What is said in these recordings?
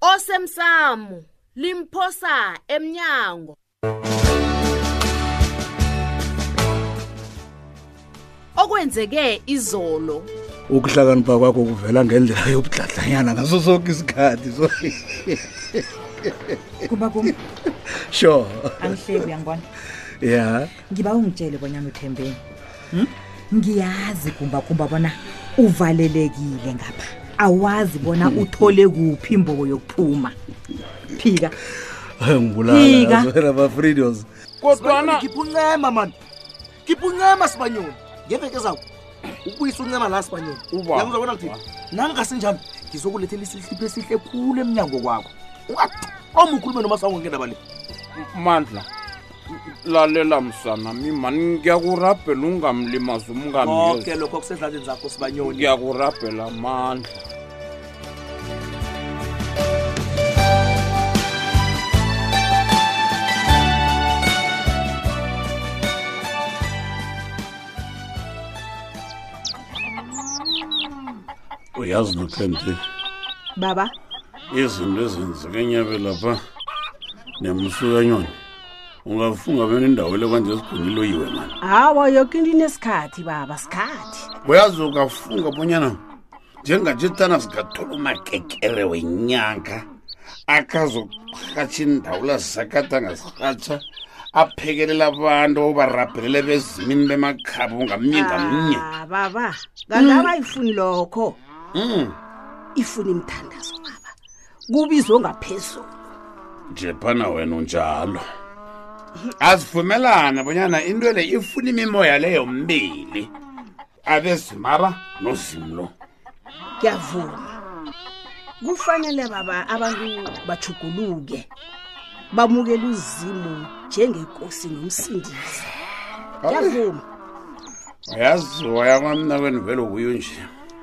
osemsamo limphosa emnyango okwenzeke izolo ukuhlakanipha kwakho kuvela ngendlela yobudladlanyana ngaso soke isikhathi so kuba kum sure angihleki uyangibona ya ngiba ungitshele bonyana uthembeni hmm? ngiyazi gumbagumba bona uvalelekile ngapha awazi bona uthole kuphi imboko yokuphuma phika ngibulalaafridos kodwana ngipha uncema mani ngipha uncema sibanyoni ngeveke zawo ukubuyisa uncema la sibanyoni yangizabona kuthi nangingasenjalo ngizokulethela isihlipho esihle khulu emnyango kwakho ungathoma ukhulume noma sangongendaba le mandla lalela msana mi mani ngiyakurabhela ungamlimazi umngami oke lokho kusezandleni zakho sibanyoni ngiyakurabhela amandla uyazi nothembi baba izinto ezenzeka enyabe lapha nemsukanyoni ungafunga bena indawo le kwanje sigwini iloyiwe mani hawa yoke into inesikhathi baba sikhathi uyazi ungafunga bonyana njenganje tana singathola umakekere wenyanga akazokurhatsha indawo lazisakade angasirhatsha aphekelela abantu obarabhelele bezimini bemakhabo ngamnye ngamnye Ah, baba kanti abayifuni lokho Mm. ifuna imthandazo kubizwe ngaphezulu nje phana wena unjalo asivumelana bonyana into le ifuna imimoya leyo mbili abezimaba nozimu lo ngiyavuma kufanele baba abantu bachuguluke bamukele uzimu njengenkosi nomsindisi ngiyavuma uyaziwa yakwamna kwenu vele ubuyo nje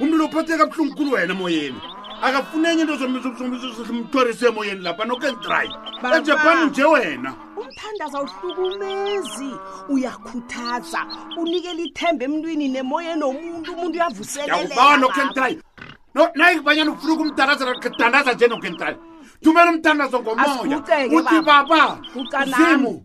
umntu lophatheka buhlungu khulu wena emoyeni akafuni enye into zomthorise emoyeni lapha nokentry ejapan nje wena umthandaza uhlukumezi uyakhuthaza unikela ithemba emntwini nemoyeni omuntu umuntu uyavuseleleyakubaa nokentry nayibanyana ufuna ukumthandaza dandaza nje nokentry thumela umthandazo ngomoya uthi baba zimu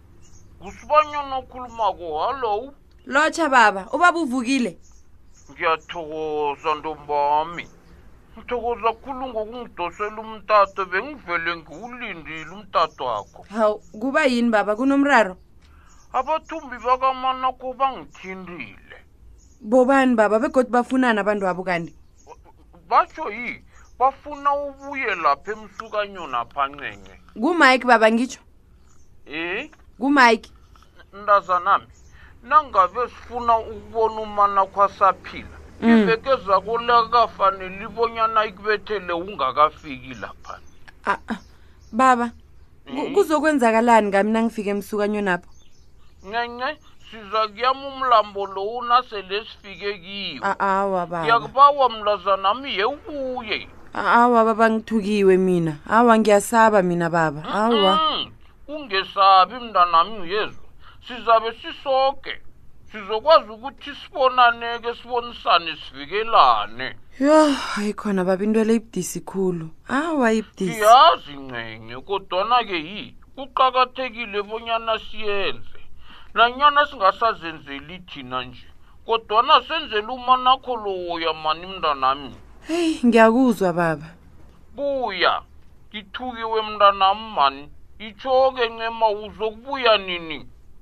ngusibanyana okhulumako hallo lotsha baba ubaba uvukile ngiyathokoza ntombami ngithokoza khulu ngokungidosela umtato bengivele ngiwulindile umtato wakho hawu kuba yini baba kunomraro abathumbi bakamanakho bangithintile bobani baba begodi bafunani abantu abo kanti batsho yi bafuna ubuye lapha emsukanyona phancenye kumike baba ngitsho Eh? ngumike mntazanami nangabe sifuna ukubona umana kwasaphila Mm. iveke zako lakafanele ibonyana ikubethele ungakafiki lapha Ah, ah. baba ku- kuzokwenzakalani ngami nangifika emsukanyweni apho ncenye siza kuyama umlambo lowu nasele sifike kiwo A- awa baba ngiyakubawa mntazanami yewuye awa baba ngithukiwe mina awa ngiyasaba mina baba awa Mm, ungesabi mntanami uyezwa sizabe sisoke sizokwazi ukuthi sibonaneke sibonisane sivikelane yho hayi khona baba into le ibudisi khulu awa ibudisi siyazi ncenye kodwana-ke yini kuqakathekile bonyana siyenze nanyana singasazenzeli thina nje kodwana senzele umanakho lowoya mani mntanami heyi ngiyakuzwa baba buya ngithukiwe mntanami mani itsho-ke ncema uzokubuya nini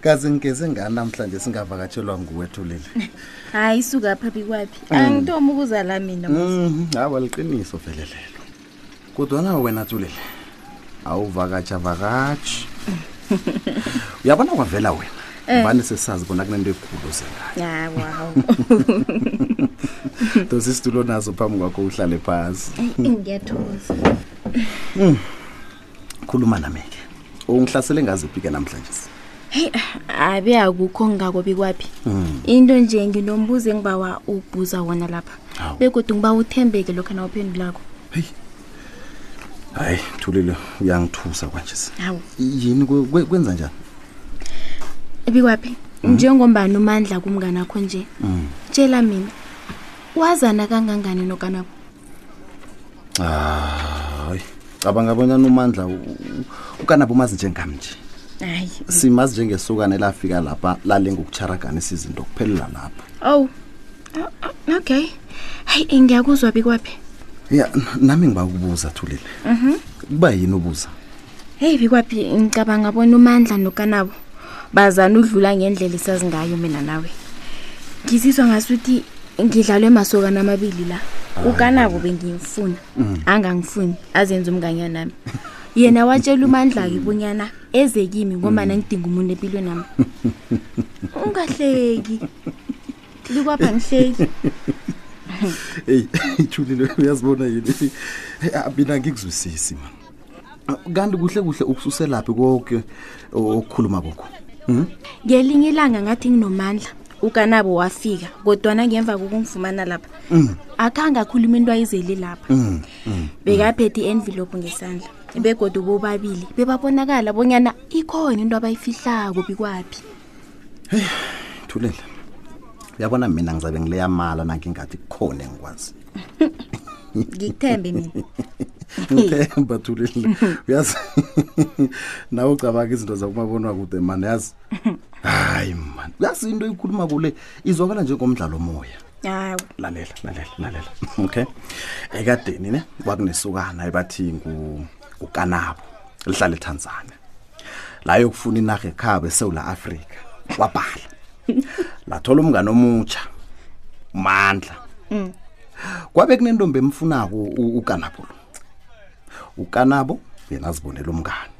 kazi ngigeze ngani namhlanje singavakatshelwa nguwethu leli hayi suka phabi kwaphi mm. angithoma ukuzala mina mm, hawa liqiniso velelelo kodwana wena tulele awuvakatsha vakatshi uyabona kwavela wena eh. vane sesazi bona kunento ekhulu sengayow dosi isitulo nazo phambi kwakho uhlale phasi ngiyathoza mm. khuluma nami-ke ungihlasele ngaziphi-ke namhlanje heyi abe akukho ngako bikwaphi hmm. into nje nginombuzo engibawa ukubuza wona lapha begodwa ngiba uthembeke lokhu na uphendulako heyi hayi thulile uyangithusa kwanje yini kwenza njani ebikwaphi hmm. njengombani umandla kumngani akho nje hmm. tshela mina wazana kangangani nokanabo hayi cabanga bonyana umandla ukanabo umazi njengam nje hayi simazi njengesukane lafika lapha lale ngokucharaganisa izinto kuphelela lapha ow oh, okay hayi ngiyakuzwa bikwaphi ya nami ngiba ukubuza thulile mhm. kuba yini ubuza heyi bikwaphi ngicabanga bona umandla nokanabo bazana udlula ngendlela isazingayo mina nawe ngizizwa ngasuthi ngidlalwe masokana amabili la ukanabo bengimfuna mm. angangifuni azenza umnganya nami yena watshela umandla-ke bunyana eze kimi ngomana mm. ngidinga umuntu empilweni nami ungahleki likwapha ngihleki eyi ithulile uyazibona yini mina ngikuzwisisi mani kanti kuhle kuhle ukususelaphi konke okukhuluma kokho hmm? ngelinye ilanga ngathi nginomandla ukanabo wafika kodwana ngemva kokungifumana lapha hmm. akhange akhuluma into ayizeli lapha hmm, bekaphethe i-envelope ngesandla begoda bobabili bebabonakala bonyana ikhona into abayifihlako bikwaphi heyi thulele uyabona mina ngizabe ngileyamala nangingathi kukhona engikwazi ngikuthembe mina ngithemba thulile uyazi nawe ucabanga izinto zakumabonwa kude mani yazi hayi mani uyazi into ikhuluma kule izwakala njengomdlalo moya hawu lalela lalela lalela okay ekadeni ne kwakunesukana ebathi ngu- ngukanabo lihlala etanzania la yokufuna inarha ekhabo esewula afrika wabhala lathola umngane omutsha umandla mm. kwabe kunentombi emfunako ukanabo lo ukanabo yena azibonela umngane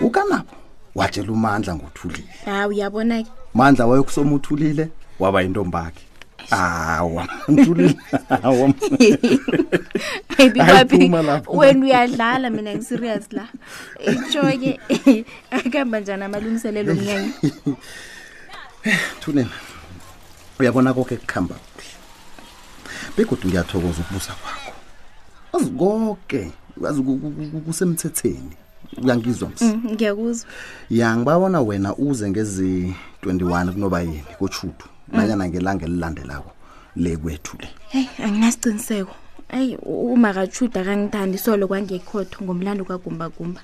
ukanabo watshela umandla ngothulile hawu uyabona-ke mandla wayokusoma uthulile waba yintombakhe awa awa Hey, Hayi, bibabi, phuma lapho. wena uyadlala mina ngiserious la itsho-ke akuhamba njani amalungiselelo omnyanya thunela uyabona koke kuhamba kuhle begodwa ngiyathokoza ukubuza kwakho azi koke azi ku- ku- ku- kusemthetheni uyangizwa ms Mm, ngiyakuzwa ya ngibabona wena uze ngezi-21 kunoba yini kotshudu nanyana ngelanga elilandelako le kwethu le heyi anginasiqiniseko eyi umakatshuda kangithandi solo kwangekhotho ngomlando kagumbagumba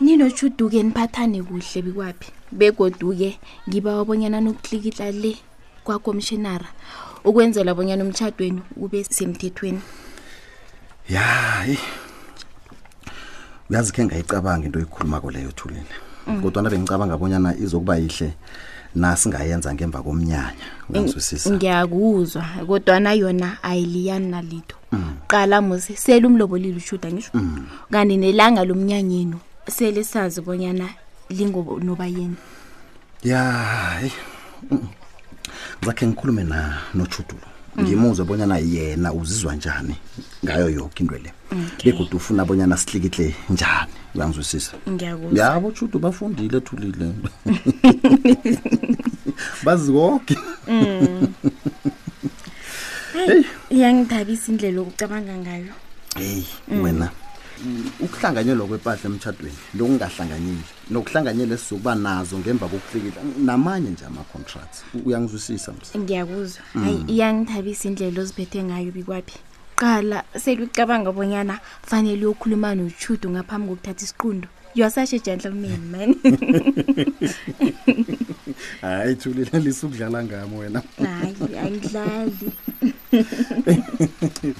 ninotshuduke niphathane kuhle bikwaphi begoduke ngiba wabonyana nokutlikitla le kwakomshinara ukwenzela bonyana umtshadweni ube semthethweni ya eyi uyazi khe ngayicabanga into oyikhulumako leyo thulile Mm. kodwa na bengicabanga abonyana izokuba yihle nasingayenza ngemva komnyanya uyangizwisisa ngiyakuzwa kodwana yona ayiliyani nalitho Mm. qala musi sele umlobolile ushuda ngisho Mm. kanti nelanga lomnyanyenu sele sazi bonyana lingonobayeni ya hayi Mm. zakhe ngikhulume na nochudulo ngimuzwe bonyana yena uzizwa njani ngayo yoke into le begodwa ufuna bonyana sihlikitle njani uyangizwisisa ngiyakuzwa yabo tshudu bafundile thulile bazi koke heyi iyangithabisa indlela okucabanga ngayo heyi wena ukuhlanganyelwa kwepahla emtshadweni lokungahlanganyeli nokuhlanganyela esizokuba nazo ngemva kokutlikila namanye nje ama-contracts U- uyangizwisisa msa ngiyakuzwa Mm. hayi iyangithabisa indlela oziphethe ngayo bikwaphi qala selucabanga bonyana fanele uyokhuluma notshudu ngaphambi kokuthatha isiqundu you are such a gentleman man hayi thulilalisa ukudlala ngami wena hayi angidlali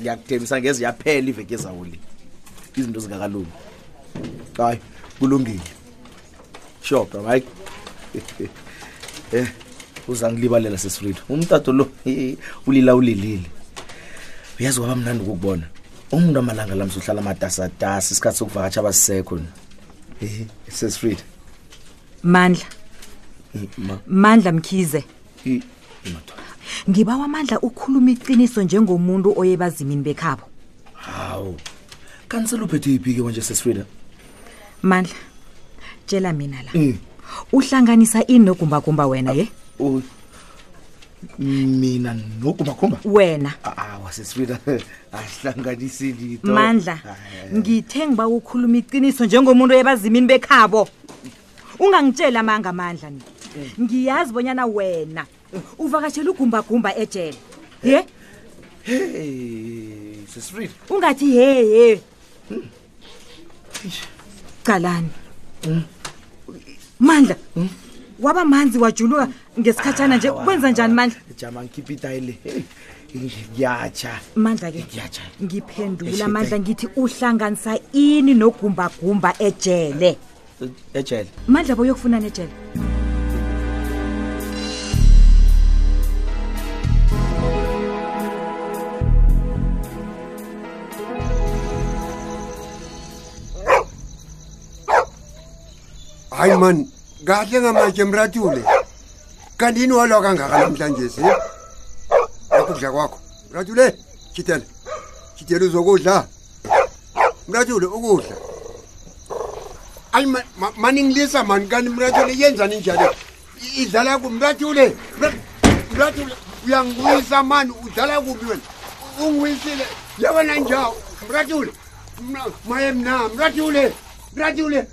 ngiyakuthembisa ngeze yaphela iveke ezawuli izinto zingakalungi hayi kulungile sure bro right eh uza ngilibalela sesifrida umtato lo ulila ulilile uyazi waba mnandi ukukubona umuntu amalanga lam sohlala amatasatasa isikhathi sokuvakatsha abasisekho sesifrida mandla mandla mkhize indoda ngiba wamandla ukhuluma iqiniso njengomuntu oyebazimini bekhabo hawu kanti seluphethe iphike kwanje sesifrida mandla tshela mina la mm. uhlanganisa ini nogumbagumba wena ye uh, mina nogumbagumba wena awa sesifrida ahlanganisi lito mandla ngithe ngiba ukhuluma iqiniso njengomuntu oyebazimini bekhabo ungangitsheli amanga amandla ni ngiyazi bonyana wena uvakashela ugumbagumba ejele ye Hey, sesifrida. ungathi heye calani mandla waba manzi wajuluka ngesikhatshana nje kwenza njani mandla Jama ngikhipha itayile. Hey, ngiyatsha. mandla ke Ngiyatsha. ngiphendula Ehlise. mandla ngithi uhlanganisa ini nogumbagumba ejele ejele mandla boyokufunani ejele hayi mani kahle ngamatshe mratule kanti yini walo kangaka namhlanje si akudla kwakho mratule chitele chitele uzokudla mratshule ukudla ayi maningilisa mani kanti mratshule yenzani njalo idlala ku mratshule mratshule uyangiwisa mani udlala kuphi wena ungiwisile yabona njawo mratshule maye mna mratshule mratshule